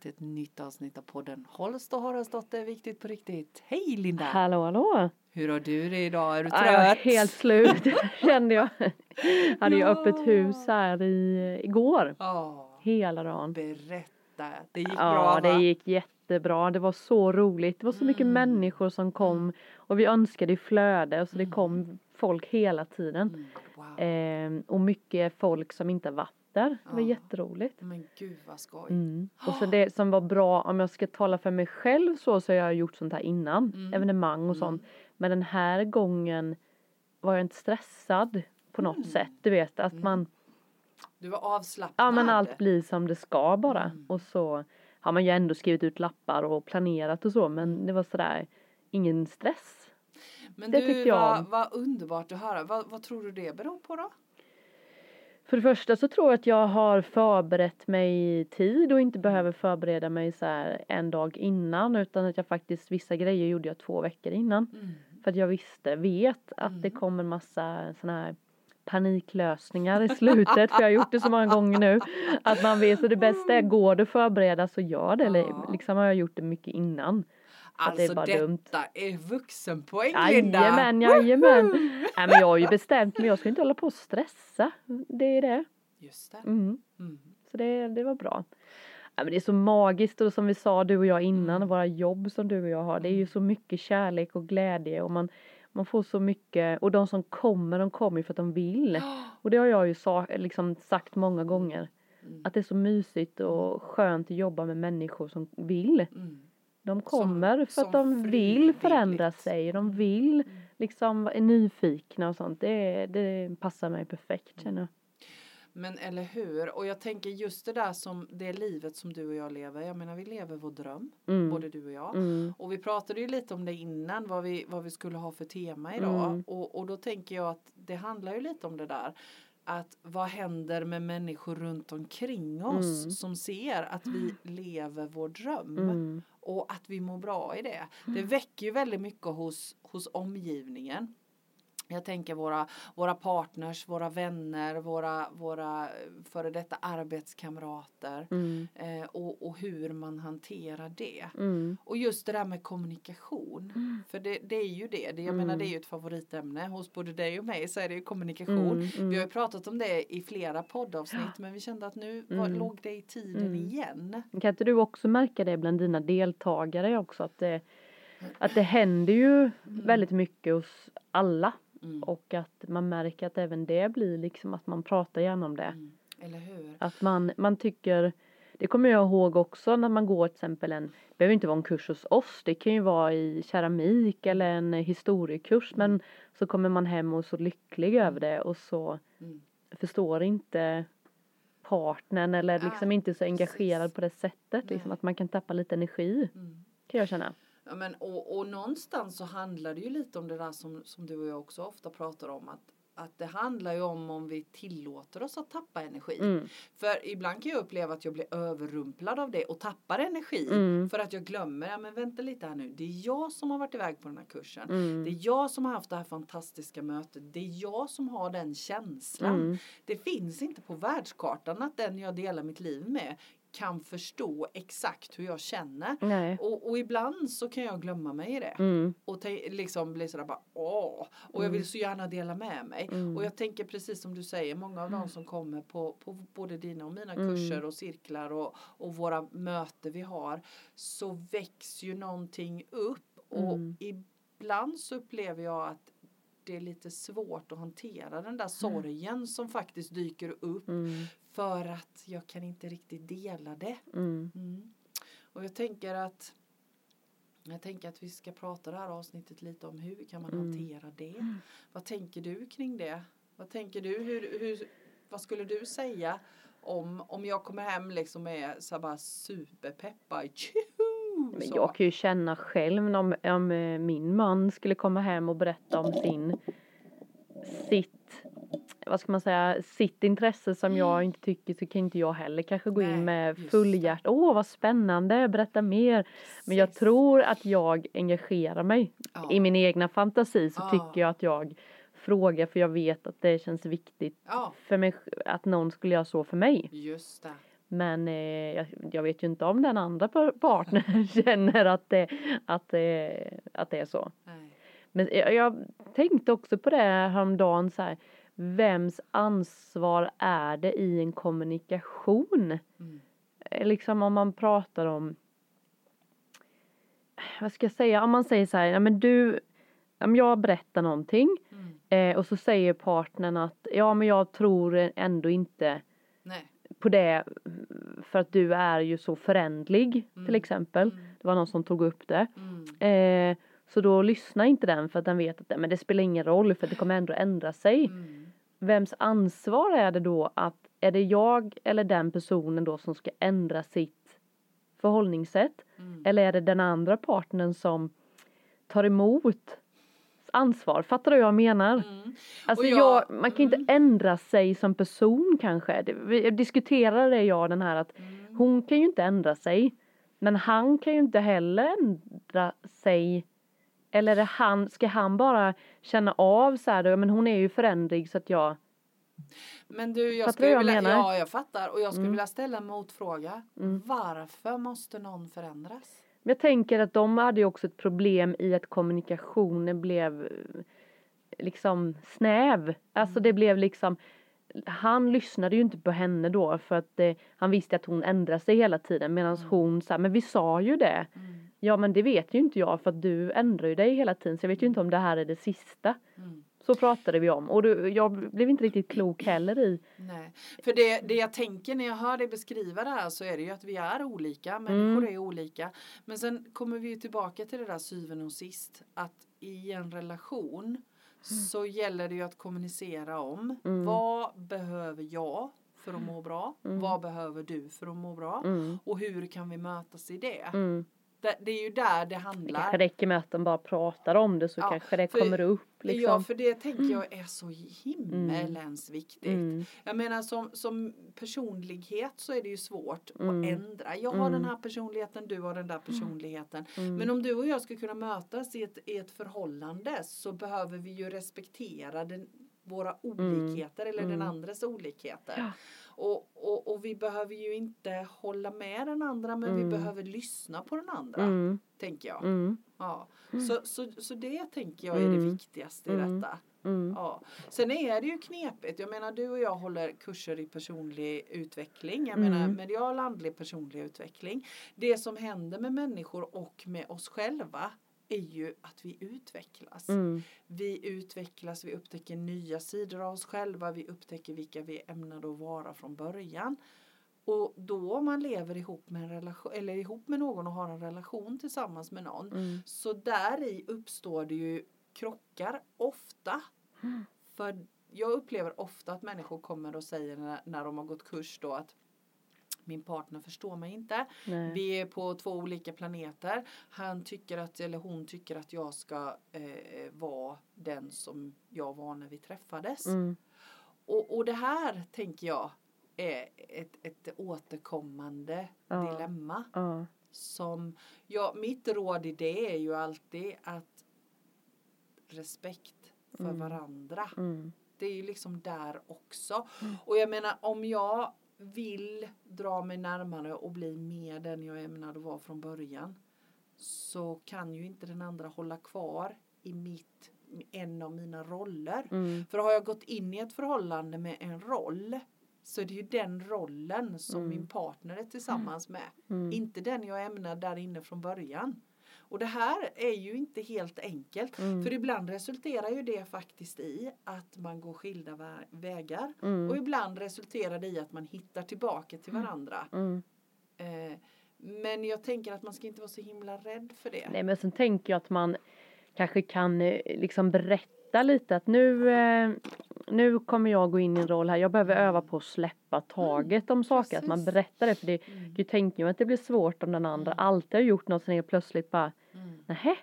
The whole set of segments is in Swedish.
till ett nytt avsnitt av podden Holst och Haraldsdotter Viktigt på riktigt. Hej Linda! Hallå hallå! Hur har du det idag? Är du Ja, jag är trött? helt slut kände jag. Hade ju Ja. öppet hus här i, igår. Ja, Hela dagen. berätta. Det gick Ja, bra va? det gick jättebra. Det var så roligt. Det var så mycket Mm. människor som kom och vi önskade i flöde så det kom folk hela tiden. Mm, wow. Ehm, och mycket folk som inte varit där. Det var Ja. jätteroligt. Men gud vad skoj. Mm. Och så det som var bra, om jag ska tala för mig själv så, så har jag gjort sånt här innan. Mm. Evenemang och Mm. sånt. Men den här gången var jag inte stressad på något Mm. sätt. Du vet att Mm. man, Du var avslappnad. ja men allt blir som det ska bara. Mm. Och så har man ju ändå skrivit ut lappar och planerat och så men det var sådär ingen stress. Men det du, jag vad, vad underbart att höra. Vad, vad tror du det beror på då? För det första så tror jag att jag har förberett mig i tid och inte behöver förbereda mig så här en dag innan utan att jag faktiskt vissa grejer gjorde jag två veckor innan. Mm. För att jag visste, vet att det Mm. kommer massa såna här paniklösningar i slutet för jag har gjort det så många gånger nu. Att man vet, så det bästa är, går det att förbereda så gör det. Liksom har jag gjort det mycket innan. Att det är Alltså bara detta dumt. är vuxenpoäng Linda. Jajamän, jajamän. Nej men jag har ju bestämt mig, jag ska inte hålla på och stressa. Det är det. Just det. Mm. Mm. Så det, det var bra. Ja, men det är så magiskt och som vi sa du och jag innan, Mm. våra jobb som du och jag har. Det är ju så mycket kärlek och glädje och man, man får så mycket och de som kommer, de kommer ju för att de vill. Och det har jag ju sa, liksom sagt många gånger. Mm. Att det är så mysigt och skönt att jobba med människor som vill. Mm. De kommer för som att de vill förändra sig, de vill Mm. liksom är nyfikna och sånt. Det, det passar mig perfekt känner jag. Men eller hur? Och jag tänker just det där som det livet som du och jag lever. Jag menar vi lever vår dröm, Mm. både du och jag. Mm. Och vi pratade ju lite om det innan, vad vi, vad vi skulle ha för tema idag. Mm. Och, och då tänker jag att det handlar ju lite om det där. Att vad händer med människor runt omkring oss Mm. som ser att vi lever vår dröm. Mm. Och att vi mår bra i det. Det väcker ju väldigt mycket hos, hos omgivningen. Jag tänker våra, våra partners, våra vänner, våra, våra eh, före detta arbetskamrater. Mm. Eh, och, och hur man hanterar det. Mm. Och just det där med kommunikation. För det, det är ju det. det jag Mm. menar det är ju ett favoritämne. Hos både dig och mig så är det ju kommunikation. Mm. Mm. Vi har ju pratat om det i flera poddavsnitt. Men vi kände att nu var, Mm. låg det i tiden Mm. igen. Kan inte du också märka det bland dina deltagare också att det, att det händer ju väldigt mycket hos alla Mm. och att man märker att även det blir liksom att man pratar gärna om det. Mm. Eller hur? Att man, man tycker, det kommer jag ihåg också när man går till exempel en, det behöver inte vara en kurs hos oss, det kan ju vara i keramik eller en historiekurs men så kommer man hem och är så lycklig över det och så Mm. förstår inte partnern eller Ah, liksom inte så engagerad precis. på det sättet liksom att man kan tappa lite energi Mm. kan jag känna. Ja, men, och, och någonstans så handlar det ju lite om det där som, som du och jag också ofta pratar om. Att, att det handlar ju om om vi tillåter oss att tappa energi. Mm. För ibland kan jag uppleva att jag blir överrumplad av det och tappar energi. Mm. För att jag glömmer, ja men vänta lite här nu. Det är jag som har varit iväg på den här kursen. Mm. Det är jag som har haft det här fantastiska mötet. Det är jag som har den känslan. Mm. Det finns inte på världskartan att den jag delar mitt liv med kan förstå exakt hur jag känner. Nej. Och, och ibland så kan jag glömma mig i det. Mm. Och liksom bli sådär bara åh. Och jag vill så gärna dela med mig. Mm. Och jag tänker precis som du säger, många av de som kommer på, på både dina och mina Mm. kurser och cirklar och, och våra möten vi har. Så väcks ju någonting upp. Och Mm. ibland så upplever jag att det är lite svårt att hantera den där sorgen som faktiskt dyker upp. Mm. För att jag kan inte riktigt dela det. Mm. Mm. Och jag tänker att jag tänker att vi ska prata det här avsnittet lite om hur kan man Mm. hantera det. Vad tänker du kring det? Vad tänker du? Hur, hur, vad skulle du säga om, om jag kommer hem liksom med så bara superpeppar? Tjoho! Men jag kan ju känna själv om, om eh, min man skulle komma hem och berätta om sin sitt vad ska man säga, sitt intresse som jag inte tycker så kan inte jag heller kanske gå Nej, in med just fullhjärt. Åh vad spännande, berätta mer. Men jag tror att jag engagerar mig. Ja. I min egna fantasi så Ja. tycker jag att jag frågar för jag vet att det känns viktigt Ja, för mig att någon skulle göra så för mig. just det. Men eh, jag, jag vet ju inte om den andra par- partnern känner att det, att, det, att det är så. Nej. Men jag, jag tänkte också på det häromdagen så här. Vems ansvar är det i en kommunikation? Mm. Liksom om man pratar om vad ska jag säga, om man säger så här, ja men du, om jag berättar någonting Mm. eh, och så säger partnern att ja men jag tror ändå inte Nej. på det för att du är ju så förändlig till Mm. exempel. Mm. Det var någon som tog upp det. Mm. Eh, så då lyssnar inte den för att den vet att det, men det spelar ingen roll för det kommer ändå ändra sig. Mm. Vems ansvar är det då att är det jag eller den personen då som ska ändra sitt förhållningssätt? Mm. Eller är det den andra partnern som tar emot ansvar? Fattar du vad jag menar? Mm. Alltså jag, jag- man kan inte mm. ändra sig som person kanske. Vi diskuterade jag den här att Mm. hon kan ju inte ändra sig. Men han kan ju inte heller ändra sig. Eller är han, ska han bara känna av så här, men hon är ju förändrig så att jag, Men du, jag Fattar skulle jag vilja, menar? ja jag fattar och jag skulle Mm. vilja ställa en motfråga. Mm. Varför måste någon förändras? Jag tänker att de hade ju också ett problem i att kommunikationen blev eh, liksom snäv. Alltså Mm. det blev liksom han lyssnade ju inte på henne då för att eh, han visste att hon ändrade sig hela tiden medan Mm. hon sa men vi sa ju det. Mm. Ja men det vet ju inte jag för att du ändrar ju dig hela tiden så jag vet ju inte om det här är det sista. Mm. Så pratade vi om och du, jag blev inte riktigt klok heller i. Nej, för det, det jag tänker när jag hör dig beskriva det här så är det ju att vi är olika, människor Mm. är olika. Men sen kommer vi ju tillbaka till det där syvende och sist att i en relation så gäller det ju att kommunicera om Mm. vad behöver jag för att må bra? Mm. Vad behöver du för att må bra? Mm, Och hur kan vi mötas i det? Mm. Det, det är ju där det Det handlar. kanske räcker med att de bara pratar om det så Ja, kanske det för- kommer upp Ja, liksom. för det tänker jag är så himmelens viktigt. Mm, Jag menar som, som personlighet så är det ju svårt Mm. att ändra. Jag har Mm. den här personligheten, du har den där personligheten. mm, Men om du och jag ska kunna mötas i ett, i ett förhållande så behöver vi ju respektera den, våra olikheter eller den Mm. andres olikheter. Ja. Och, och, och vi behöver ju inte hålla med den andra men vi Mm. behöver lyssna på den andra. mm, Tänker jag. mm, Ja. Mm. Så, så, så det tänker jag är det Mm. viktigaste i Mm. detta. Ja. Sen är det ju knepigt. Jag menar du och jag håller kurser i personlig utveckling. Jag menar medial andlig personlig utveckling. Det som händer med människor och med oss själva är ju att vi utvecklas. mm, Vi utvecklas, vi upptäcker nya sidor av oss själva, vi upptäcker vilka vi ämnade att vara från början. Och då om man lever ihop med, en relation, eller ihop med någon och har en relation tillsammans med någon mm, så där i uppstår det ju krockar ofta. Mm. För jag upplever ofta att människor kommer och säger när, när de har gått kurs då att min partner förstår mig inte. nej, Vi är på två olika planeter. Han tycker att, eller hon tycker att jag ska eh, vara den som jag var när vi träffades. mm, Och, och det här tänker jag är ett, ett återkommande Ja. dilemma ja, som, ja mitt råd i det är ju alltid att respekt för Mm. varandra. mm, Det är ju liksom där också. Mm. Och jag menar om jag vill dra mig närmare och bli mer den jag ämnade vara från början så kan ju inte den andra hålla kvar i mitt, en av mina roller. mm, För har jag gått in i ett förhållande med en roll så är det ju den rollen som Mm. min partner är tillsammans med. mm, Inte den jag ämnar där inne från början. Och det här är ju inte helt enkelt. Mm. För ibland resulterar ju det faktiskt i att man går skilda vä- vägar. mm, Och ibland resulterar det i att man hittar tillbaka till varandra. mm. Eh, men jag tänker att man ska inte vara så himla rädd för det. Nej men sen tänker jag att man kanske kan eh, liksom berätta lite att nu, eh, nu kommer jag gå in i en roll här. Jag behöver öva på att släppa taget om saker. Att man precis. berättar det. För det, Mm. du tänker ju att det blir svårt om den andra Mm. alltid har gjort något sen helt plötsligt bara Mm. nähä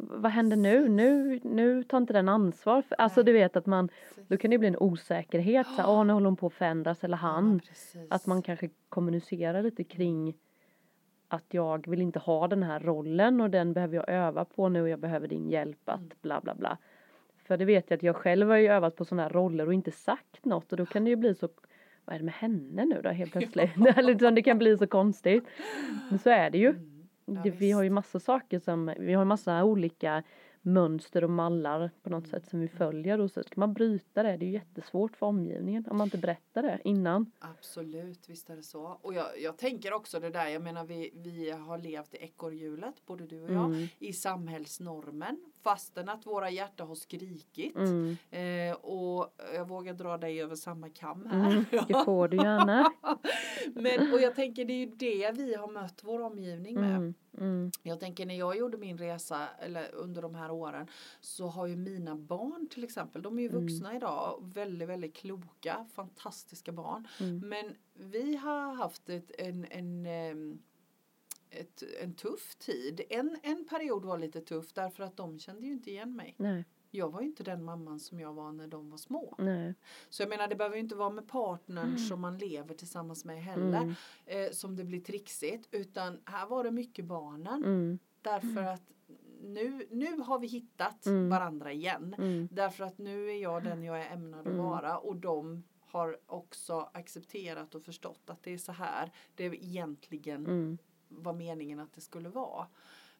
vad händer nu? Nu, nu tar inte den ansvar. För, alltså du vet att man, Precis. då kan det bli en osäkerhet. Så Åh, nu håller hon på att förändras eller han. Ja, precis. Att man kanske kommunicerar lite kring att jag vill inte ha den här rollen och den behöver jag öva på nu och jag behöver din hjälp att Mm. bla bla bla. För det vet jag att jag själv har ju övat på sådana här roller och inte sagt något och då kan det ju bli så vad är det med henne nu då helt plötsligt? liksom, det kan bli så konstigt. Men så är det ju. Mm. Ja, vi har ju massa saker som, vi har massa olika mönster och mallar på något sätt som vi följer och så ska man bryta det, det är ju jättesvårt för omgivningen om man inte berättar det innan. Absolut, visst är det så. Och jag, jag tänker också det där, jag menar vi, vi har levt i ekorrhjulet, både du och jag, Mm. i samhällsnormen. Fastän att våra hjärtan har skrikit. Mm. Eh, och jag vågar dra dig över samma kam här. Mm, det får du gärna. Men, och jag tänker det är ju det vi har mött vår omgivning med. Mm, mm, Jag tänker när jag gjorde min resa eller under de här åren så har ju mina barn till exempel, de är ju Mm. vuxna idag, väldigt väldigt kloka, fantastiska barn. mm, Men vi har haft ett, en, en, ehm, ett, en tuff tid. En, en period var lite tuff därför att de kände ju inte igen mig. nej, Jag var ju inte den mamman som jag var när de var små. nej. Så jag menar det behöver ju inte vara med partnern som man lever tillsammans med heller Mm, eh, som det blir trixigt utan här var det mycket barnen mm, därför att nu, nu har vi hittat Mm. varandra igen. mm, Därför att nu är jag den jag är ämnad att Mm. vara och de har också accepterat och förstått att det är så här det egentligen mm. Var meningen att det skulle vara.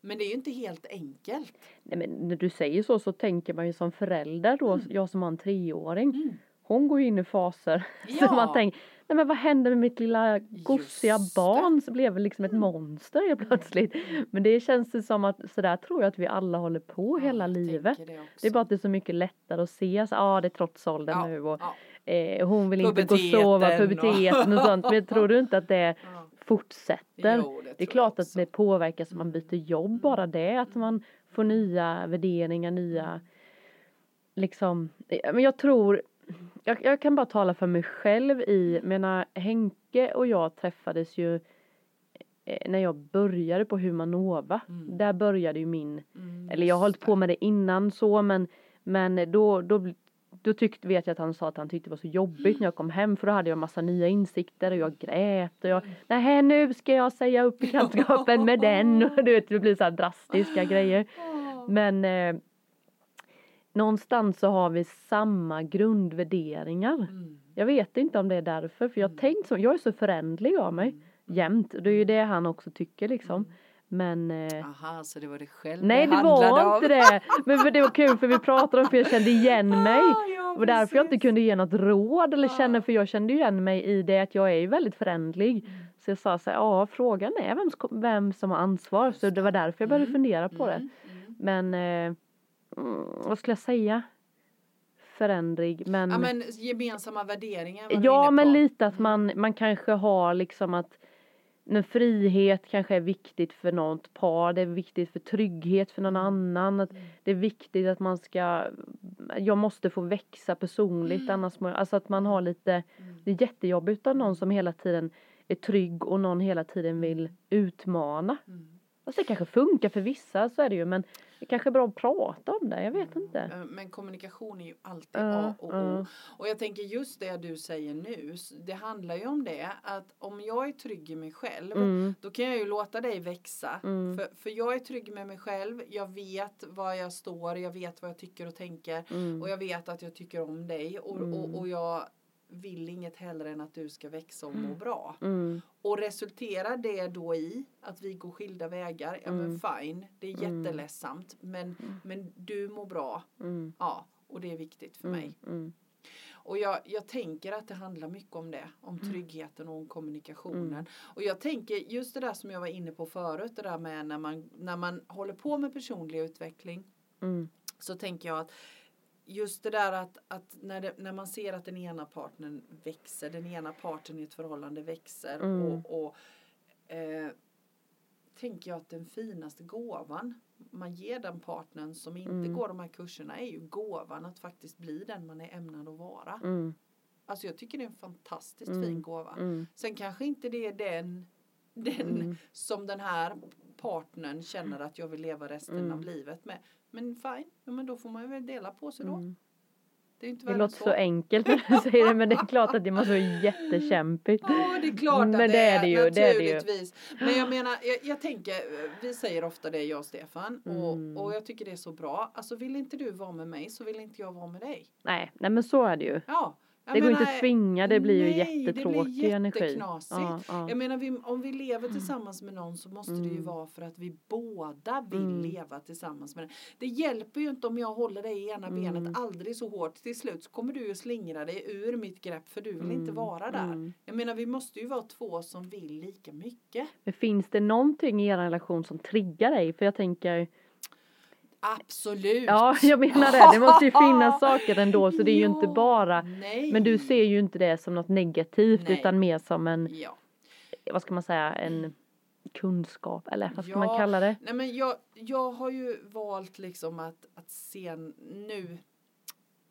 Men det är ju inte helt enkelt. Nej, men när du säger så så tänker man ju som förälder då, jag som har en treåring, Mm. hon går ju in i faser. Så Ja. man tänker, nej men vad hände med mitt lilla gosiga barn som blev liksom ett monster helt plötsligt. Men det känns det som att sådär tror jag att vi alla håller på hela Ja, jag livet. Det. Det är bara att det är så mycket lättare att se, ja ah, det är trotsåldern Ja, nu och eh, hon vill inte gå och sova, Puberteten och- puberteten och sånt. Men tror du inte att det ja. Fortsätter? Jo, Det är tror jag klart att det påverkas om man byter jobb, bara det att man får nya värderingar, nya liksom, eh, men jag tror, jag, jag kan bara tala för mig själv i, menar Henke och jag träffades ju eh, när jag började på Humanova, Mm. där började ju min, Mm, eller jag har hållit på med det innan så men, men då, då, då tyckte, vet jag att han sa att han tyckte det var så jobbigt när jag kom hem för då hade jag massa nya insikter och jag grät och jag, nej nu ska jag säga upp bekantskapen med den och du vet det blir så här drastiska grejer. Ja. Men eh, någonstans så har vi samma grundvärderingar. Mm. Jag vet inte om det är därför för jag har tänkt så, jag är så förändlig av mig jämt och det är ju det han också tycker liksom. Men eh, Aha, så det var det själv Nej det var om. inte det. Men för det var kul för vi pratade om för jag kände igen mig. Ah, ja, Och därför jag inte kunde ge något råd eller Ja. känna för jag kände igen mig i det att jag är ju väldigt förändlig. Mm. Så jag sa så här, ja frågan är vem, vem som har ansvar. Så det var därför jag började Mm. fundera på det. Mm, mm. Men eh, mm, vad skulle jag säga? Förändrig men Ja men gemensamma värderingar Ja men lite att man, man kanske har liksom att när frihet kanske är viktigt för något par, det är viktigt för trygghet för någon annan. Att Mm. det är viktigt att man ska, jag måste få växa personligt Mm. annars, alltså att man har lite, Mm. det är jättejobbigt av någon som hela tiden är trygg och någon hela tiden vill utmana. Mm. Alltså det kanske funkar för vissa, så är det ju, men det kanske är bra att prata om det, jag vet inte. Eh, Men kommunikation är ju alltid Ja, A och O. ja. Och jag tänker just det du säger nu, det handlar ju om det att om jag är trygg i mig själv Mm, då kan jag ju låta dig växa. Mm. För, för jag är trygg med mig själv, jag vet var jag står, jag vet vad jag tycker och tänker mm, och jag vet att jag tycker om dig och, Mm. och, och jag vill inget hellre än att du ska växa och må bra. mm, Och resulterar det då i att vi går skilda vägar, ja men Mm. fine, det är jätteledsamt men, men du mår bra, mm, ja och det är viktigt för mig. mm, Och jag, jag tänker att det handlar mycket om det, om tryggheten och om kommunikationen. Och jag tänker just det där som jag var inne på förut, det där med när man, när man håller på med personlig utveckling mm, så tänker jag att just det där att, att när, det, när man ser att den ena partnern växer, den ena parten i ett förhållande växer Mm. och, och eh, tänker jag att den finaste gåvan man ger den partnern som inte Mm. går de här kurserna är ju gåvan att faktiskt bli den man är ämnad att vara. mm, Alltså jag tycker det är en fantastiskt Mm. fin gåva. mm, Sen kanske inte det är den, den Mm. som den här partnern känner att jag vill leva resten Mm. av livet med. Men fine, ja, men då får man väl dela på sig då. mm. Det är inte Det låter så enkelt när du säger det men det är klart att det måste vara jättekämpigt. Ja, det är klart att Men det, är är, det ju, det är det naturligtvis. Men jag menar, jag, jag tänker, vi säger ofta det jag och Stefan och, Mm. och jag tycker det är så bra. Alltså vill inte du vara med mig så vill inte jag vara med dig. Nej, nej men så är det ju. Ja, Jag det går menar, inte att tvinga, det blir ju nej, jättetråkig det blir energi. Ja, ja. Jag menar vi, om vi lever tillsammans med någon så måste det ju Mm. vara för att vi båda vill Mm. leva tillsammans med den. Det hjälper ju inte om jag håller dig i ena Mm. benet aldrig så hårt. Till slut så kommer du ju slingra dig ur mitt grepp för du vill inte Mm, vara där. mm. Jag menar vi måste ju vara två som vill lika mycket. Men finns det någonting i er relation som triggar dig? För jag tänker, Absolut. ja jag menar det, det måste ju finnas saker ändå så det är ju inte Ja, bara Nej. Men du ser ju inte det som något negativt Nej. utan mer som en, Ja. vad ska man säga, en kunskap eller vad ska man Ja, kalla det? Nej men jag, jag har ju valt liksom att, att se nu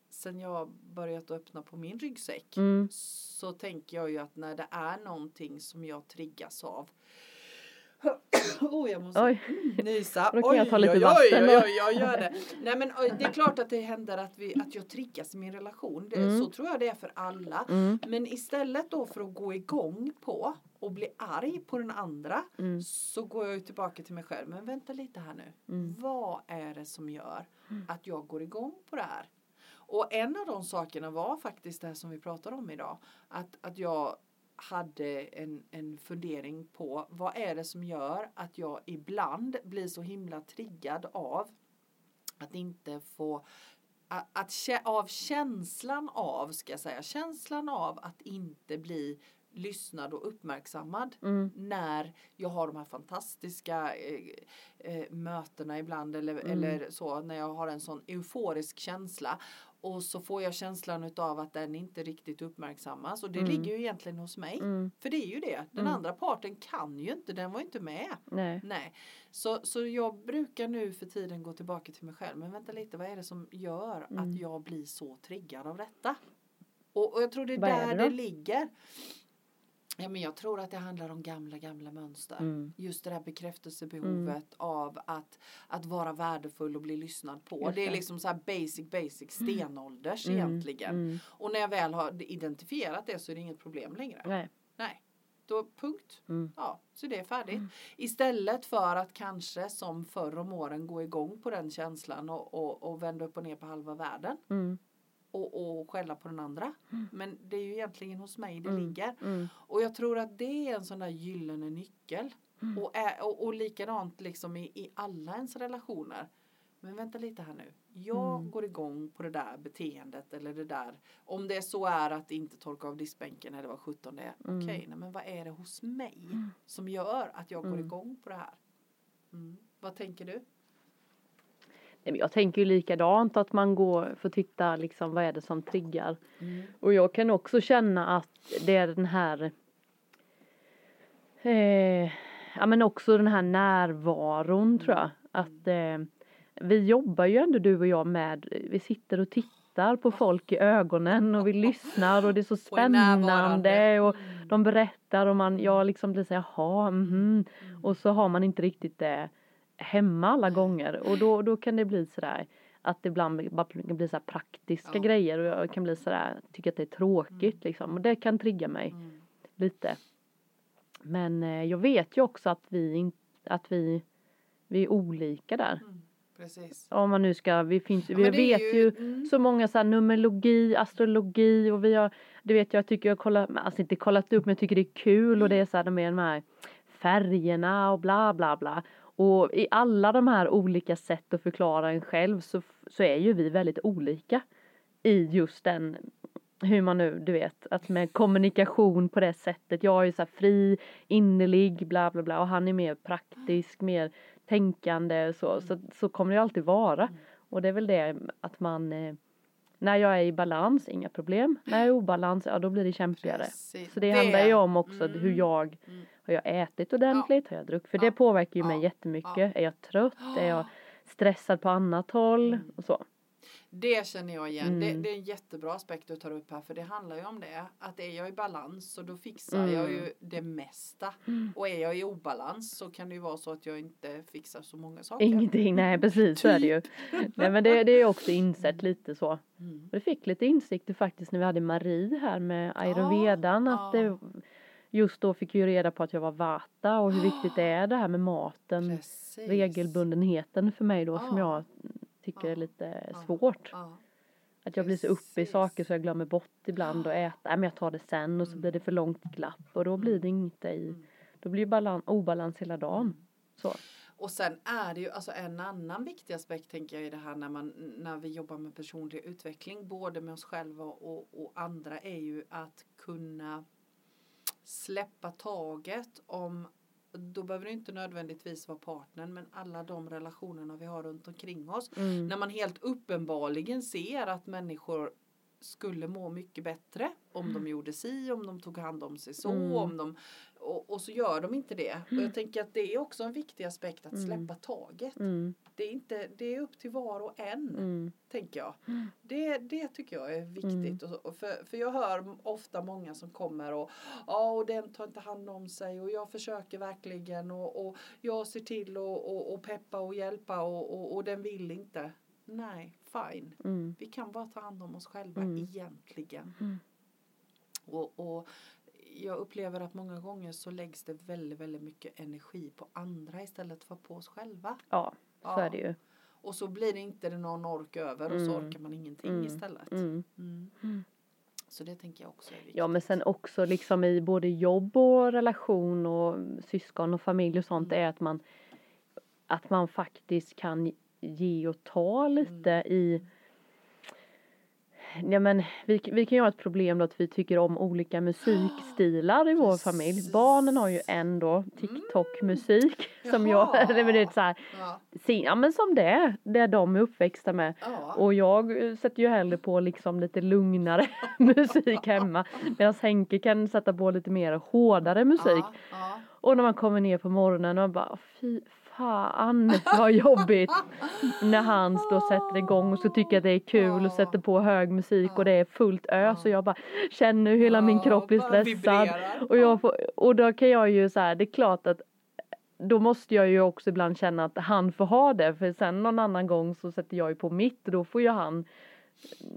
sen jag börjat öppna på min ryggsäck Mm, så tänker jag ju att när det är någonting som jag triggas av Oh, jag måste oj, nysa. Då kan jag ta lite oj, vatten oj, då. oj, jag gör det. Nej men oj, det är klart att det händer att, vi, att jag triggas i min relation. Det, Mm. Så tror jag det är för alla. mm, Men istället då för att gå igång på och bli arg på den andra mm, så går jag ju tillbaka till mig själv. Men vänta lite här nu. mm, Vad är det som gör Mm. att jag går igång på det här? Och en av de sakerna var faktiskt det här som vi pratade om idag. Att, att jag hade en, en fundering på vad är det som gör att jag ibland blir så himla triggad av att inte få att, att av känslan av, ska jag säga, känslan av att inte bli lyssnad och uppmärksammad mm, när jag har de här fantastiska eh, eh, mötena ibland eller, Mm. eller så när jag har en sån euforisk känsla och så får jag känslan utav att den inte riktigt uppmärksammas och det Mm. ligger ju egentligen hos mig. mm, För det är ju det, den Mm. andra parten kan ju inte, den var ju inte med. nej, Nej, så, så jag brukar nu för tiden gå tillbaka till mig själv. Men vänta lite, vad är det som gör Mm. att jag blir så triggad av detta? Och, och jag tror det är Vad är där det det, då? ligger. Ja, men jag tror att det handlar om gamla, gamla mönster. mm, Just det här bekräftelsebehovet av att, att vara värdefull och bli lyssnad på. Just Det är det. liksom så basic, basic stenålders mm, egentligen. mm, Och när jag väl har identifierat det så är det inget problem längre. nej, Nej, då punkt. mm, Ja, så det är färdigt. Mm. Istället för att kanske som förr om åren gå igång på den känslan och, och, och vända upp och ner på halva världen mm, och, och skälla på den andra. Mm. Men det är ju egentligen hos mig det Mm. ligger. mm, Och jag tror att det är en sån där gyllene nyckel. Mm. Och, är, och, och likadant liksom i, i alla ens relationer. Men vänta lite här nu. Jag Mm. går igång på det där beteendet eller det där. Om det så är att inte torka av diskbänken eller vad sjutton det är. Mm. Okej, nej, men vad är det hos mig Mm. som gör att jag går igång på det här? Vad tänker du? Jag tänker ju likadant att man går för att titta liksom vad är det som triggar. Och jag kan också känna att det är den här eh, Ja men också den här närvaron tror jag. Att eh, vi jobbar ju ändå du och jag med, vi sitter och tittar på folk i ögonen och vi lyssnar och det är så Och spännande och Mm. de berättar och man, jag liksom blir så jaha, mhm. Mm. Och så har man inte riktigt det hemma alla gånger och då, då kan det bli sådär att det ibland bara blir så här praktiska Ja. grejer och jag kan bli sådär, tycker att det är tråkigt liksom och det kan trigga mig Mm. lite. Men eh, jag vet ju också att vi, in, att vi, vi är olika där. Mm. Precis. Om man nu ska, vi finns, Ja, vi vet ju mm. så många så här numerologi, astrologi och vi har, det vet jag, tycker jag har kollat, alltså inte kollat upp men jag tycker det är kul och det är så här de är de här färgerna och bla bla bla. Och i alla de här olika sätt att förklara en själv så, så är ju vi väldigt olika i just den hur man nu, du vet, att med kommunikation på det sättet. Jag är ju så fri, innerlig, bla bla bla och han är mer praktisk, mer tänkande så. Så, så kommer det alltid vara. Mm. Och det är väl det att man, eh, när jag är i balans, inga problem. När jag är i obalans, ja då blir det kämpigare. Precis. Så det, handlar ju om också Mm. hur jag, Mm. har jag ätit ordentligt, har jag druckit? För Ja. det påverkar ju mig Ja. jättemycket. Är jag trött? Är jag stressad på annat håll? Mm. Och så. Det känner jag igen. Det, Mm. det är en jättebra aspekt du tar upp här. För det handlar ju om det. Att är jag i balans så då fixar Mm. jag ju det mesta. Mm. Och är jag i obalans så kan det ju vara så att jag inte fixar så många saker. Ingenting, nej precis så är det ju. Nej men det, det är också insett lite så. Mm. Vi fick lite insikter faktiskt när vi hade Marie här med ayurvedan. Ja, att ja. det, just då fick jag reda på att jag var vata och hur viktigt det är det här med maten. Precis. Regelbundenheten för mig då som Ja. jag tycker är Ja. lite Ja. svårt. Ja. Att jag blir så uppe i saker så jag glömmer bort ibland och äta. Nej men jag tar det sen och så Mm. blir det för långt glapp och då blir det inte i. Mm. Då blir det balan, obalans hela dagen. Så. Och sen är det ju alltså en annan viktig aspekt tänker jag i det här när, man, när vi jobbar med personlig utveckling både med oss själva och, och andra är ju att kunna släppa taget om då behöver det inte nödvändigtvis vara partnern men alla de relationerna vi har runt omkring oss. Mm. När man helt uppenbarligen ser att människor skulle må mycket bättre om de gjorde si, om de tog hand om sig så, Mm. om de, och, och så gör de inte det. Och jag tänker att det är också en viktig aspekt att Mm. släppa taget. Mm. Det, är inte, det är upp till var och en, Mm. tänker jag. Mm. Det, det tycker jag är viktigt. Och, för, för jag hör ofta många som kommer och ja, och den tar inte hand om sig och jag försöker verkligen och, och jag ser till och, och, och peppa och hjälpa och, och, och den vill inte. Nej, fine. Mm. Vi kan bara ta hand om oss själva Mm. egentligen. Mm. Och, och jag upplever att många gånger så läggs det väldigt, väldigt mycket energi på andra istället för på oss själva. Ja, så Ja. är det ju. Och så blir det inte någon ork över och så Mm. orkar man ingenting Mm. istället. Mm. Mm. Mm. Så det tänker jag också är viktigt. Ja men sen också liksom i både jobb och relation och syskon och familj och sånt Mm. är att man att man faktiskt kan ge och ta lite Mm. i Ja men vi, vi kan ju ha ett problem då att vi tycker om olika musikstilar i vår familj. Barnen har ju en då TikTok-musik som jag, det är så här, Ja. se- ja men som det är, det de är uppväxta med. Ja. Och jag eh, sätter ju hellre på liksom lite lugnare musik hemma. Medan Henke kan sätta på lite mer hårdare musik. Ja. Ja. Och när man kommer ner på morgonen och bara fy fan vad jobbigt. när han då sätter igång och så tycker jag att det är kul och sätter på hög musik och det är fullt ös och jag bara känner hur hela min kropp blir stressad. Och, jag får, och då kan jag ju så här, det är klart att då måste jag ju också ibland känna att han får ha det för sen någon annan gång så sätter jag ju på mitt och då får ju han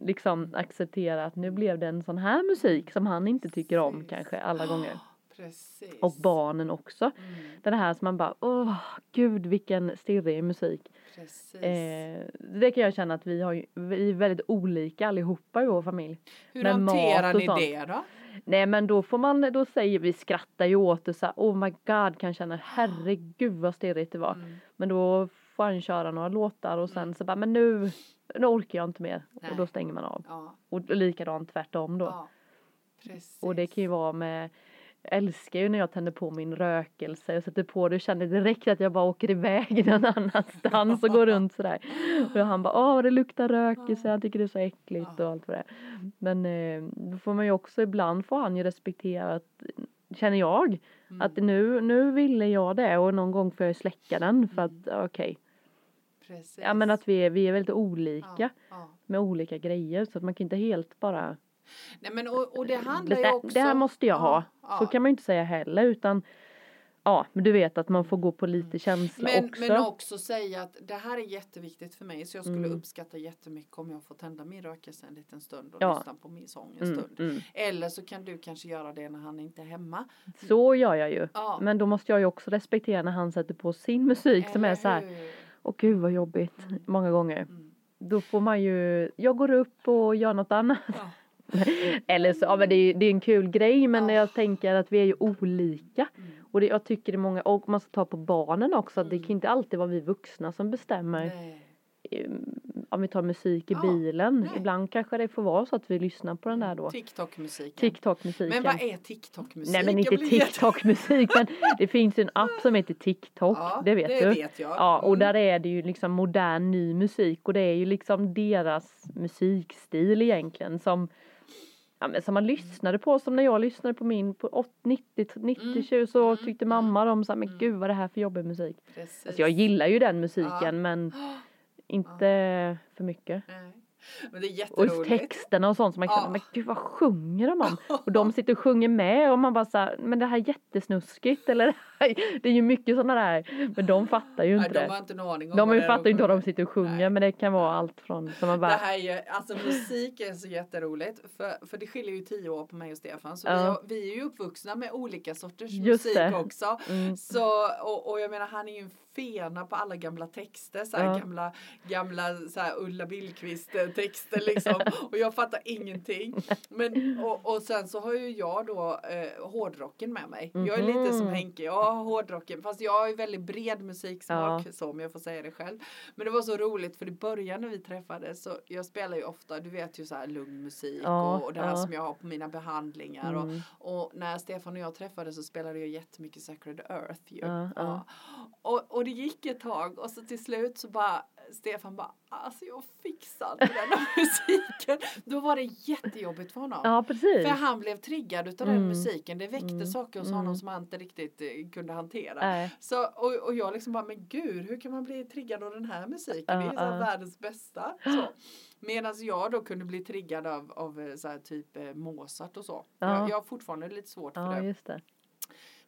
liksom acceptera att nu blev det en sån här musik som han inte tycker om kanske alla gånger. Precis. Och barnen också. Mm. Den här som man bara åh gud vilken stirrig musik. Precis. Eh, det kan jag känna att vi har ju, vi är väldigt olika allihopa i vår familj. Hur med hanterar ni sånt. det då? Nej men då får man, då säger vi, skrattar ju åt det så här, oh my god kan känna herregud vad stirrigt det var. Mm. Men då får han köra några låtar och sen så bara men nu, nu orkar jag inte mer. Nej. Och då stänger man av. Ja. Och likadant tvärtom då. ja. Precis. Och det kan ju vara med jag älskar ju när jag tänder på min rökelse och sätter på det och känner direkt att jag bara åker iväg någon annanstans och går runt sådär. Och han bara åh det luktar rökelse, jag tycker det är så äckligt och allt vad det är. Men eh, då får man ju också ibland får han ju respektera att känner jag Mm. att nu, nu ville jag det och någon gång får jag släcka den för att okej. Precis. Ja men att vi är, vi är väldigt olika ja. Ja. med olika grejer så att man kan inte helt bara Nej men och, och det handlar det, ju också. det här måste jag ha. Ja, Så ja. kan man ju inte säga heller utan ja, men du vet att man får gå på lite känsla Men, också. men också säga att det här är jätteviktigt för mig så jag skulle Mm. uppskatta jättemycket om jag får tända min rökelse en liten stund och Ja. lyssna på min sång en mm, stund. mm. Eller så kan du kanske göra det när han inte är hemma. Så gör jag ju. Ja. Men då måste jag ju också respektera när han sätter på sin musik som är Eller så här, åh gud vad jobbigt, Mm. många gånger. Mm. Då får man ju, jag går upp och gör något annat. Ja. Eller så, ja men det är, det är en kul grej men Ja. jag tänker att vi är ju olika. Mm. Och det, jag tycker det är många, och man ska ta på barnen också, att det Mm. kan inte alltid vara vi vuxna som bestämmer. Nej. Mm, om vi tar musik i Ja, bilen. nej. Ibland kanske det får vara så att vi lyssnar på den där då. TikTok-musiken. TikTok-musiken. Men vad är TikTok-musik? Nej men inte TikTok-musik men det finns ju en app som heter TikTok. Ja, det vet det du. vet jag. Ja och Mm. där är det ju liksom modern ny musik och det är ju liksom deras musikstil egentligen som Ja, men som man lyssnade på som när jag lyssnade på min på 80, 90, 90 Mm, 20 så mm, tyckte mm, mamma så här, men mm. gud vad det här för jobbig musik. Precis. Alltså jag gillar ju den musiken Ja. men inte för mycket. Nej. Men det är Och jätteroligt. texterna och sånt som man känner, Ja. men gud vad sjunger de om? Och de sitter och sjunger med och man bara såhär, men det här är jättesnuskigt eller det här- det är ju mycket sådana där, men de fattar ju Nej, inte de det. har inte en aning om De ju det fattar ju inte vad de sitter och sjunger Nej. men det kan vara allt från, som man Det bara, här är ju, alltså musik är så jätteroligt för, för det skiljer ju tio år på mig och Stefan så vi, Ja. har, vi är ju uppvuxna med olika sorters Just musik det. också. mm, Så, och, och jag menar han är ju en fena på alla gamla texter, så Ja. gamla, gamla så Ulla Billqvist texter liksom. Och jag fattar ingenting. Men, och, och sen så har ju jag då eh, hårdrocken med mig. Jag är lite som Mhm. Henke, jag har hårdrocken. Fast jag har ju väldigt bred musiksmak Ja. så om jag får säga det själv. Men det var så roligt för i början när vi träffades så jag spelar ju ofta, du vet ju så här lugn musik Ja, och, och det här ja. som jag har på mina behandlingar. Och, Mm. och när Stefan och jag träffades så spelade jag jättemycket Sacred Earth ju. Ja, ja. Och, och det gick ett tag och så till slut så bara Stefan bara alltså jag fixar inte den här musiken. Då var det jättejobbigt för honom. Ja precis. För han blev triggad utav den Mm. musiken. Det väckte Mm. saker hos Mm. honom som han inte riktigt eh, kunde hantera. Så, och, och jag liksom bara, men gud, hur kan man bli triggad av den här musiken? det är ju ja. världens bästa. Så. Medan jag då kunde bli triggad av, av eh, så här, typ eh, Mozart och så. Ja. Jag, jag har fortfarande lite svårt för det. det.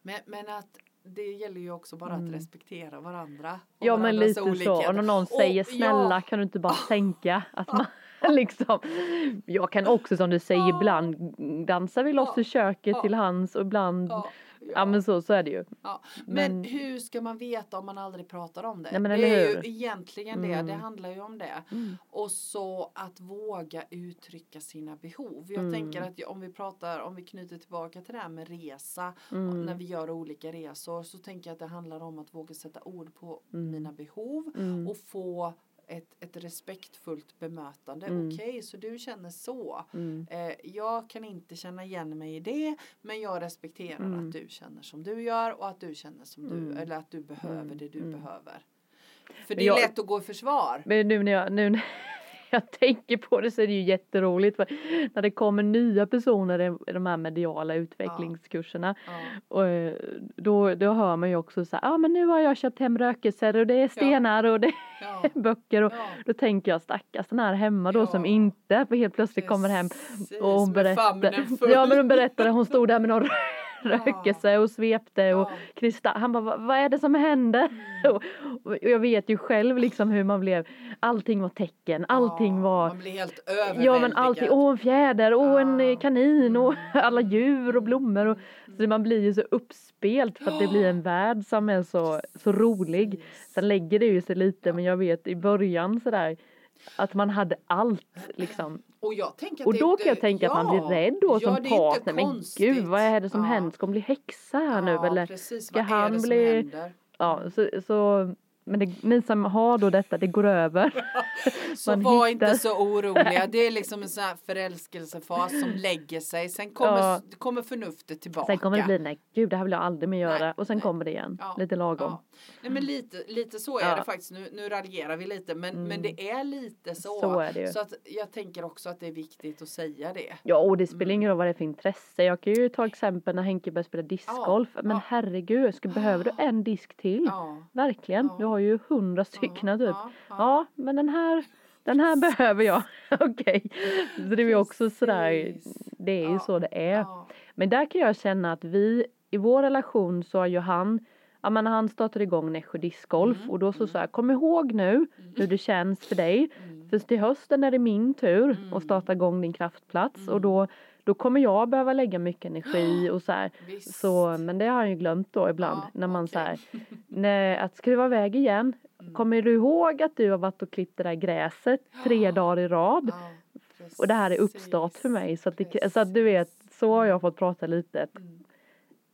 Men, men att det gäller ju också bara Mm. att respektera varandra. och Ja men lite så. Och när någon Och säger snälla ja. kan du inte bara sänka att man liksom. Jag kan också som du säger ibland dansar vi loss i köket till hans och ibland. Ja, Ja, men så, så är det ju. Ja, men, Men- hur ska man veta om man aldrig pratar om det? Nej, men det är ju egentligen det, Mm. det handlar ju om det. Mm. Och så att våga uttrycka sina behov. Jag Mm. tänker att om vi pratar, om vi knyter tillbaka till det här med resa, Mm. när vi gör olika resor så tänker jag att det handlar om att våga sätta ord på Mm. mina behov Mm. och få ett, ett respektfullt bemötande. Mm. Okej, så du känner så. Mm. Eh, jag kan inte känna igen mig i det men jag respekterar Mm. att du känner som du gör och att du känner som Mm. du eller att du behöver Mm. det du Mm. behöver. För det Men är jag- lätt att gå i försvar. Men nu när jag, nu jag tänker på det så är det ju jätteroligt för när det kommer nya personer i de här mediala utvecklingskurserna Ja. och eh, då, då hör man ju också så här, ja ah, men nu har jag köpt hem rökelser och det är stenar och det är Ja. böcker och då tänker jag stackars den här hemma då som inte för helt plötsligt kommer hem Precis, och hon berättar, ja men hon berättade hon stod där med någon rökelse och svepte och kristall, han bara "Va- vad är det som händer? Mm. Och, jag vet ju själv liksom hur man blev, allting var tecken, allting var Man blir helt överväldigad. Ja men allting, åh en fjäder, åh en eh, kanin och Mm. alla djur och blommor och så man blir ju så uppspelt för att det blir en värld som är så, så rolig. Sen lägger det ju sig lite men jag vet i början sådär att man hade allt liksom. Och jag tänker Och då kan jag tänka att man ja, blir rädd då ja, som partner. Men gud vad är det som Ja. händer? Ska hon bli häxa här nu Ja, eller? precis. ska Vad han bli-? Ja så, så men det, ni som har då detta, det går över. Så var hittar- inte så oroliga. Det är liksom en sån här förälskelsefas som lägger sig. Sen kommer, Ja. kommer förnuftet tillbaka. Sen kommer det bli nej gud det här vill jag aldrig mer göra Nej, och sen nej. kommer det igen. Ja, Lite lagom. Ja. Nej men lite, lite så är det faktiskt. Nu, nu raljerar vi lite men, Mm. men det är lite så. Så är det ju. Så att jag tänker också att det är viktigt att säga det. Ja och det spelar Mm. ingen roll vad det är för intresse. Jag kan ju ta exempel när Henke började spela discgolf. Men herregud, ska, behöver du en disk till? Verkligen, Ja. du har ju hundra stycken typ. Ja, ja. Ja, men den här, den här behöver jag. Okej. Så det är ju också sådär, det är ju Ja, så det är. Ja. Men där kan jag känna att vi, i vår relation så har ju han, ja men han startade igång Nässjö discgolf Mm, och då så mm. jag, kom ihåg nu hur det känns för dig. Mm. För till hösten är det min tur Mm. att starta igång din kraftplats och Mm. då, då kommer jag behöva lägga mycket energi och så här. Visst. Så, men det har han ju glömt då ibland Ja, när man okej. så här, nej, att vara iväg igen? Mm. Kommer du ihåg att du har varit och klippt det där gräset tre dagar i rad? Ja, Och det här är uppstart för mig så att, det, så att du vet, så har jag fått prata lite. Mm.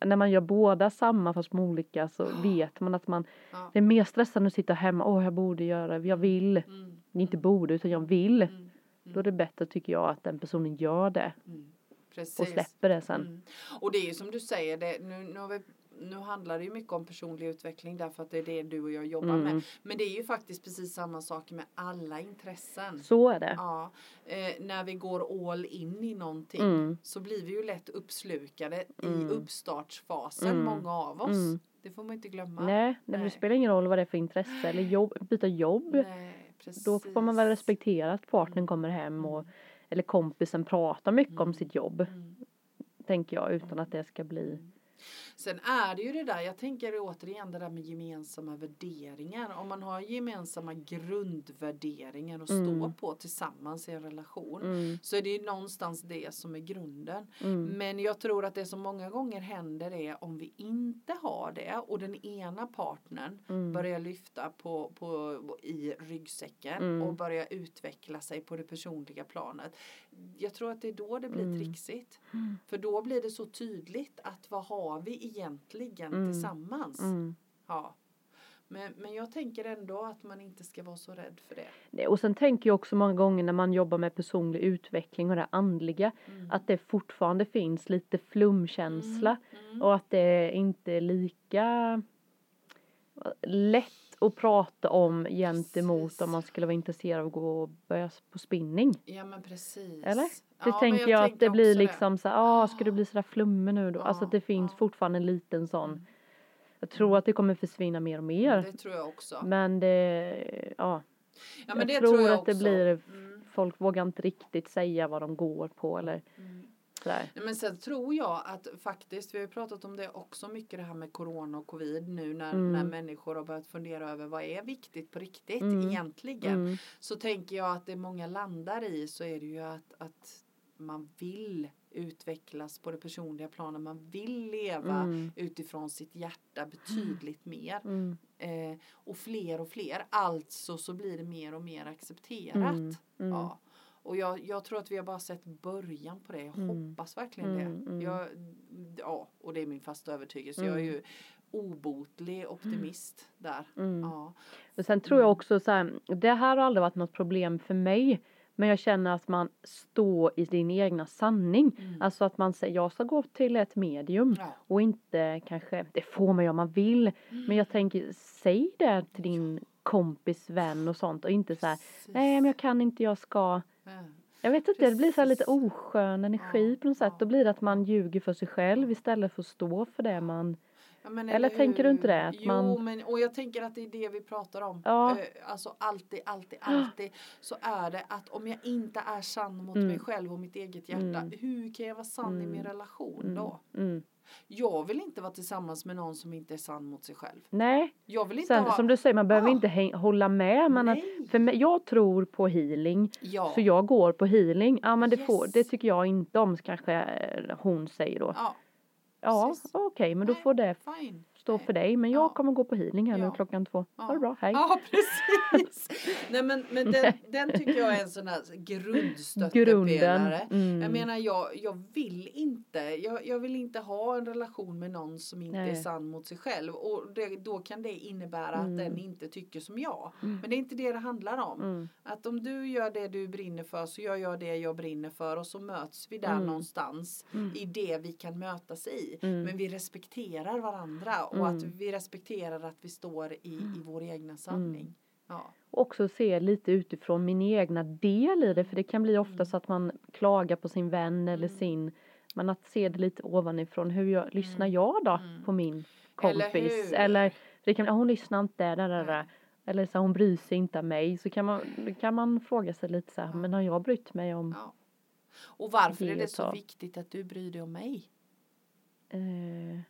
när man gör båda samma fast med olika så vet man att man, Ja. det är mer stressande att sitta hemma, åh jag borde göra, jag vill, Mm. inte borde utan jag vill. Mm. Då är det bättre tycker jag att den personen gör det Mm. Och Precis. släpper det sen. Mm. Och det är ju som du säger, det, nu, nu, har vi, nu handlar det ju mycket om personlig utveckling därför att det är det du och jag jobbar Mm. med. Men det är ju faktiskt precis samma sak med alla intressen. Så är det. Ja, eh, när vi går all in i någonting Mm. så blir vi ju lätt uppslukade Mm. i uppstartsfasen, Mm. många av oss. Mm. Det får man inte glömma. Nej, nej, det spelar ingen roll vad det är för intresse eller jobb, byta jobb. Nej, precis. Då får man väl respektera att partnern kommer hem och eller kompisen pratar mycket om Mm. sitt jobb. Mm. Tänker jag utan att det ska bli Sen är det ju det där, jag tänker återigen det där med gemensamma värderingar. Om man har gemensamma grundvärderingar att stå Mm. på tillsammans i en relation. Mm. Så är det ju någonstans det som är grunden. Mm. Men jag tror att det som många gånger händer är om vi inte har det och den ena partnern Mm. börjar lyfta på, på, i ryggsäcken Mm. och börjar utveckla sig på det personliga planet. Jag tror att det är då det blir Mm. trixigt. Mm. För då blir det så tydligt att vad har vi egentligen Mm. tillsammans? Mm. Ja. Men, men jag tänker ändå att man inte ska vara så rädd för det. Nej, Och sen tänker jag också många gånger när man jobbar med personlig utveckling och det andliga Mm. att det fortfarande finns lite flumkänsla Mm. och att det inte är lika lätt att prata om gentemot Precis. om man skulle vara intresserad av att gå och börja på spinning. Ja men precis. Eller? Det Ja, tänker jag, att tänker det blir liksom så här, ah, ska du bli sådär flummig nu då? Alltså att det Ja, finns ja. fortfarande en liten sån. Mm. Jag tror att det kommer försvinna mer och mer. Det tror jag också. Men det, ja, ja, men jag det tror jag att det också. blir- Mm, folk vågar inte riktigt säga vad de går på eller mm. Sådär. Nej, Men sen tror jag att faktiskt, vi har ju pratat om det också mycket det här med corona och covid nu när, Mm. när människor har börjat fundera över vad är viktigt på riktigt Mm. egentligen. Mm, Så tänker jag att det många landar i så är det ju att, att man vill utvecklas på det personliga planet. Man vill leva mm, utifrån sitt hjärta betydligt mer. mm, Eh, och fler och fler. Alltså så blir det mer och mer accepterat. mm, mm. Ja. Och jag, jag tror att vi har bara sett början på det. Jag Mm. hoppas verkligen Mm, det. mm. Jag, ja, och det är min fasta övertygelse. Jag är Mm. ju obotlig optimist där. Mm. Ja. Och sen tror jag också så här, det här har aldrig varit något problem för mig. Men jag känner att man står i din egna sanning. Mm. Alltså att man säger jag ska gå till ett medium Ja. och inte kanske, det får man ju om man vill. Men jag tänker, säg det till din kompis, vän och sånt och inte så här, nej men jag kan inte, jag ska. Ja. Jag vet inte, det blir så lite Precis. oskön energi på något sätt. Då blir det att man ljuger för sig själv istället för att stå för det man Ja, men Eller tänker du inte det, att jo, man- men och jag tänker att det är det vi pratar om. Ja. Eh, Alltså alltid, alltid, alltid så är det att om jag inte är sann mot Mm. mig själv och mitt eget hjärta, Mm. hur kan jag vara sann i min Mm. relation mm, då? Jag vill inte vara tillsammans med någon som inte är sann mot sig själv. Nej, Jag vill inte sen ha... som du säger, man behöver Ja. inte häng, hålla med. Men att, för mig, jag tror på healing. Ja. Så jag går på healing. Ja men det, får, Yes. det tycker jag inte om kanske eh, hon säger då. Ja, Ja okej men då Nej. får det fine. Stå för dig. Men jag Ja. kommer gå på healing här Ja. nu klockan två. Ja. Ha det bra, hej. Ja, precis. Nej, men, men den, den tycker jag är en sån här grundstöttepelare. Mm. Jag menar, jag, jag vill inte, jag, jag vill inte ha en relation med någon som inte Nej. är sann mot sig själv. Och det, då kan det innebära Mm. att den inte tycker som jag. Mm. Men det är inte det det handlar om. Mm. Att om du gör det du brinner för så gör jag det jag brinner för och så möts vi där Mm. någonstans Mm. i det vi kan mötas i. Mm. Men vi respekterar varandra och Mm. att vi respekterar att vi står i, i vår egna sanning. Ja. också se lite utifrån min egna del i det för det kan bli ofta så att man klagar på sin vän eller Mm. sin men att se det lite ovanifrån hur jag, lyssnar jag då Mm. på min Eller kompis hur? eller, det kan, ja, hon lyssnar inte där, där, där, eller så hon bryr sig inte om mig så kan man, kan man fråga sig lite så här Ja. men har jag brytt mig om Ja. Och varför Det är det så. viktigt att du bryr dig om mig? eh...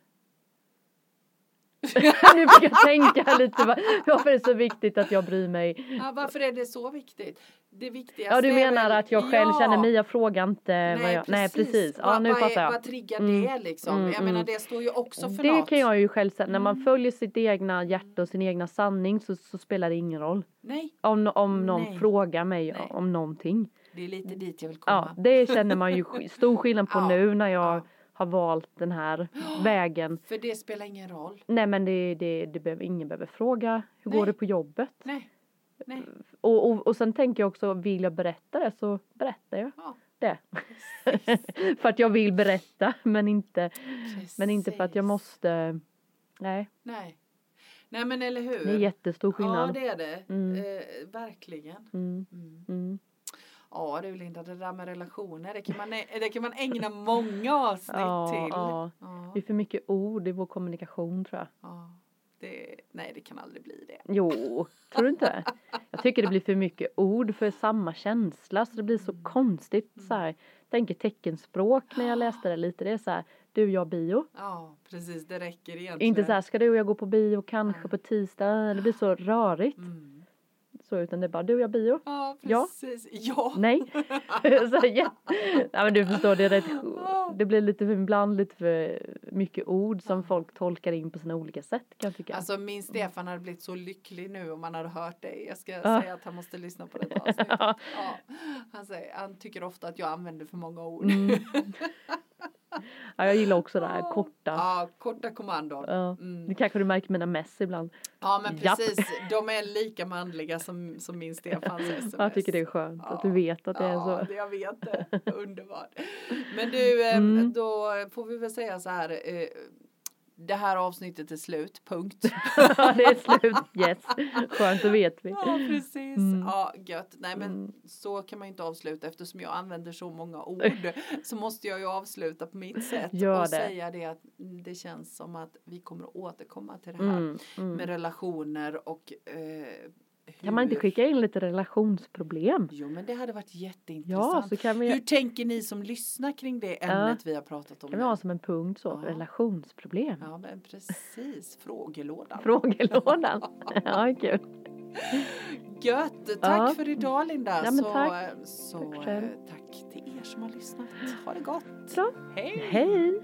nu fick jag tänka lite va- varför är det så viktigt att jag bryr mig Ja, varför är det så viktigt? Det viktigaste Ja du är menar att jag själv Ja. kör mig, jag frågar inte vad jag, nej precis, ja vad, nu vad, fattar är, jag. vad triggar Mm. det liksom? Mm, jag menar mm. det står ju också för Det något. kan jag ju själv säga, när man Mm. följer sitt egna hjärta och sin egna sanning så, så spelar det ingen roll. Nej, Om, om någon Nej. frågar mig Nej. om någonting. det är lite dit jag vill Ja, komma. det känner man ju stor skillnad på Ja, nu när jag ja. Har valt den här vägen. För det spelar ingen roll. Nej men det, det, det behöver, ingen behöver fråga hur går Nej. det på jobbet? Nej, nej. Och, och, och sen tänker jag också, vill jag berätta det så berättar jag Ja, det. för att jag vill berätta men inte, men inte för att jag måste. Nej, Nej. Nej men eller hur. det är jättestor Ja skillnad. det är det. Mm. Eh, verkligen. Mm, Mm. Mm. Ja du Linda, det där med relationer, det kan man, det kan man ägna många avsnitt Ja, till. ja. Ja, Det är för mycket ord i vår kommunikation tror jag. ja. Det, Nej, det kan aldrig bli det. Jo, tror du inte? Jag tycker det blir för mycket ord för samma känsla så det blir så konstigt så här. Tänker teckenspråk när jag läste det lite. Det är så här, du, jag, bio. Ja, precis. Det räcker egentligen. Inte så här, ska du och jag gå på bio kanske på tisdag? Det blir så rörigt. Mm. Så utan det är bara, du och jag, bio. Ja, Ja. precis. Ja. Nej. så, ja. ja men du förstår, det är rätt, det blir lite för, ibland lite för mycket ord som folk tolkar in på sina olika sätt kan jag tycka. Alltså min Stefan hade blivit så lycklig nu om han hade hört dig. Jag ska Ja. säga att han måste lyssna på detta avsnitt. Ja. Han, säger, han tycker ofta att jag använder för många ord. Mm. Ja, jag gillar också det här korta. Ja, korta kommandon. Ja. Mm. Det kanske du märker mina mess ibland. Ja men Japp. precis, de är lika manliga som, som min Stefans sms. Jag tycker det är skönt att du vet att det är ja, så. det- jag vet det. Underbart. Men du, eh, Mm. då får vi väl säga så här. Det här avsnittet är slut, punkt. Ja, det är slut. Yes. Skönt, då vet vi. Ja precis. Mm. Ja gött. Nej men Mm. så kan man ju inte avsluta eftersom jag använder så många ord. så måste jag ju avsluta på mitt sätt. Gör och det. säga det att det känns som att vi kommer att återkomma till det här. Mm, mm. Med relationer och eh, Kan man inte hur- skicka in lite relationsproblem? Jo men det hade varit Ja, jätteintressant. så kan vi, Hur tänker ni som lyssnar kring det ämnet vi har pratat om? kan vi ha som en punkt så, Ja. relationsproblem. Ja men precis, frågelådan. Frågelådan. Ja, kul. Gött, tack Ja. för idag Linda. Ja, så tack. så Tack själv. tack till er som har lyssnat. Ha det gott. Så. Hej! Hej!